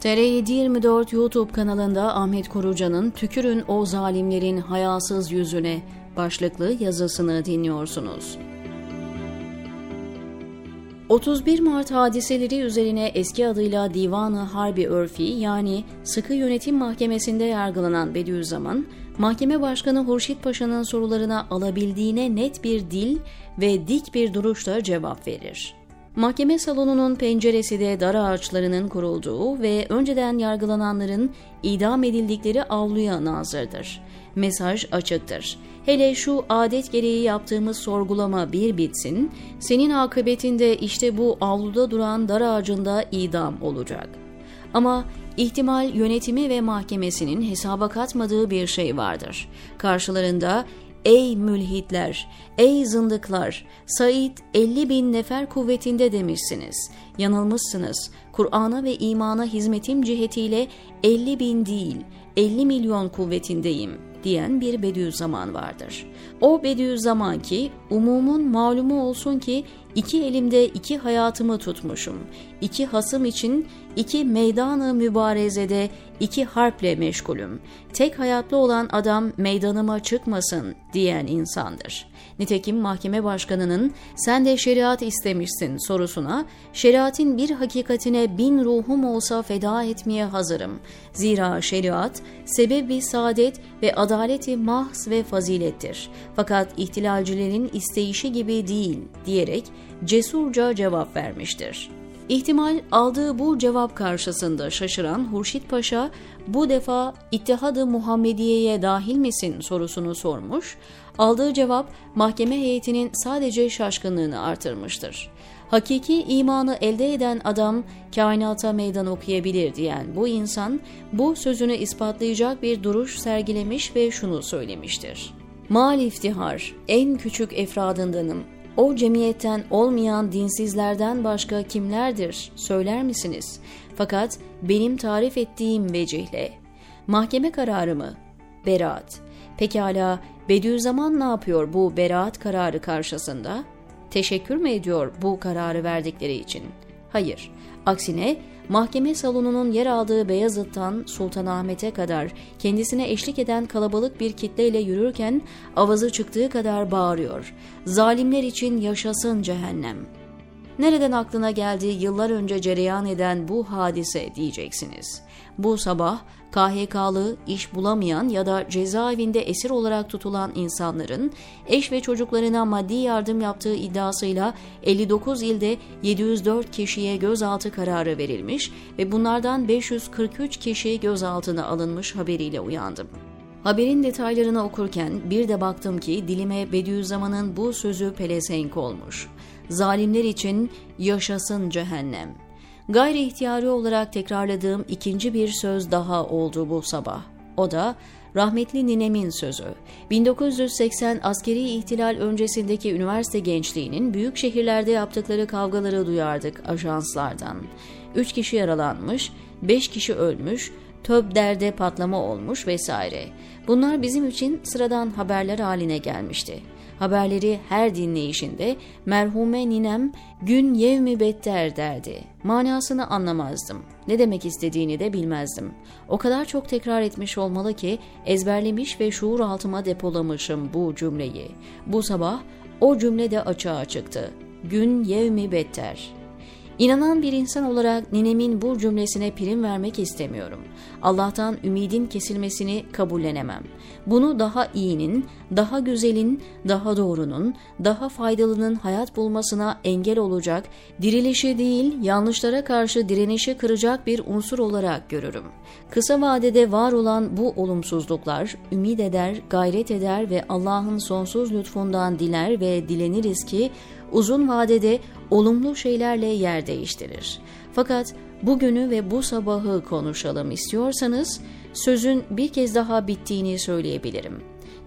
TR724 YouTube kanalında Ahmet Koruca'nın Tükürün o zalimlerin hayasız yüzüne başlıklı yazısını dinliyorsunuz. 31 Mart hadiseleri üzerine eski adıyla Divanı Harbi Örfi yani Sıkı Yönetim Mahkemesi'nde yargılanan Bediüzzaman, Mahkeme Başkanı Hurşit Paşa'nın sorularına alabildiğine net bir dil ve dik bir duruşla cevap verir. Mahkeme salonunun penceresi de dar ağaçlarının kurulduğu ve önceden yargılananların idam edildikleri avluya nazırdır. Mesaj açıktır. Hele şu adet gereği yaptığımız sorgulama bir bitsin, senin akıbetinde işte bu avluda duran dar ağacında idam olacak. Ama ihtimal yönetimi ve mahkemesinin hesaba katmadığı bir şey vardır. Karşılarında Ey mülhitler, ey zındıklar, Said 50 bin nefer kuvvetinde demişsiniz. Yanılmışsınız. Kur'an'a ve imana hizmetim cihetiyle 50 bin değil, 50 milyon kuvvetindeyim.'' diyen bir Bediüzzaman vardır. O Bediüzzaman ki umumun malumu olsun ki iki elimde iki hayatımı tutmuşum. İki hasım için iki meydanı mübarezede iki harple meşgulüm. Tek hayatlı olan adam meydanıma çıkmasın diyen insandır. Nitekim mahkeme başkanının sen de şeriat istemişsin sorusuna şeriatin bir hakikatine bin ruhum olsa feda etmeye hazırım. Zira şeriat sebebi saadet ve adaleti mahz ve fazilettir. Fakat ihtilalcilerin isteyişi gibi değil diyerek cesurca cevap vermiştir. İhtimal aldığı bu cevap karşısında şaşıran Hurşit Paşa bu defa İttihadı Muhammediye'ye dahil misin sorusunu sormuş, aldığı cevap mahkeme heyetinin sadece şaşkınlığını artırmıştır. Hakiki imanı elde eden adam kainata meydan okuyabilir diyen bu insan bu sözünü ispatlayacak bir duruş sergilemiş ve şunu söylemiştir. Mal iftihar, en küçük efradındanım, o cemiyetten olmayan dinsizlerden başka kimlerdir söyler misiniz? Fakat benim tarif ettiğim vecihle. Mahkeme kararı mı? Beraat. Pekala Bediüzzaman ne yapıyor bu beraat kararı karşısında? Teşekkür mü ediyor bu kararı verdikleri için? Hayır. Aksine mahkeme salonunun yer aldığı Beyazıt'tan Sultanahmet'e kadar kendisine eşlik eden kalabalık bir kitleyle yürürken avazı çıktığı kadar bağırıyor. Zalimler için yaşasın cehennem. Nereden aklına geldi yıllar önce cereyan eden bu hadise diyeceksiniz. Bu sabah KHK'lı, iş bulamayan ya da cezaevinde esir olarak tutulan insanların eş ve çocuklarına maddi yardım yaptığı iddiasıyla 59 ilde 704 kişiye gözaltı kararı verilmiş ve bunlardan 543 kişi gözaltına alınmış haberiyle uyandım. Haberin detaylarını okurken bir de baktım ki dilime Bediüzzaman'ın bu sözü pelesenk olmuş. Zalimler için yaşasın cehennem.'' Gayri ihtiyari olarak tekrarladığım ikinci bir söz daha oldu bu sabah. O da rahmetli ninemin sözü. 1980 askeri ihtilal öncesindeki üniversite gençliğinin büyük şehirlerde yaptıkları kavgaları duyardık ajanslardan. Üç kişi yaralanmış, beş kişi ölmüş, töb patlama olmuş vesaire. Bunlar bizim için sıradan haberler haline gelmişti. Haberleri her dinleyişinde merhume ninem gün yevmi better derdi. Manasını anlamazdım. Ne demek istediğini de bilmezdim. O kadar çok tekrar etmiş olmalı ki ezberlemiş ve şuur altıma depolamışım bu cümleyi. Bu sabah o cümle de açığa çıktı. Gün yevmi better.'' İnanan bir insan olarak ninemin bu cümlesine prim vermek istemiyorum. Allah'tan ümidin kesilmesini kabullenemem. Bunu daha iyinin, daha güzelin, daha doğrunun, daha faydalının hayat bulmasına engel olacak, dirilişi değil yanlışlara karşı direnişi kıracak bir unsur olarak görürüm. Kısa vadede var olan bu olumsuzluklar ümit eder, gayret eder ve Allah'ın sonsuz lütfundan diler ve dileniriz ki uzun vadede olumlu şeylerle yer değiştirir. Fakat bugünü ve bu sabahı konuşalım istiyorsanız sözün bir kez daha bittiğini söyleyebilirim.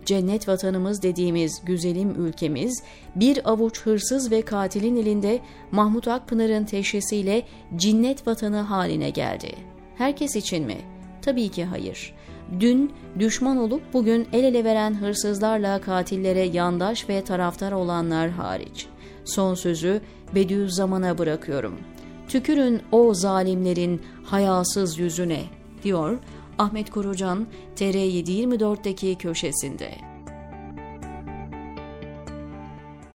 Cennet vatanımız dediğimiz güzelim ülkemiz bir avuç hırsız ve katilin elinde Mahmut Akpınar'ın teşhisiyle cinnet vatanı haline geldi. Herkes için mi? Tabii ki hayır. Dün düşman olup bugün el ele veren hırsızlarla katillere yandaş ve taraftar olanlar hariç. Son sözü Bediüzzaman'a bırakıyorum. tükürün o zalimlerin hayasız yüzüne, diyor Ahmet Korucan TR724'deki köşesinde.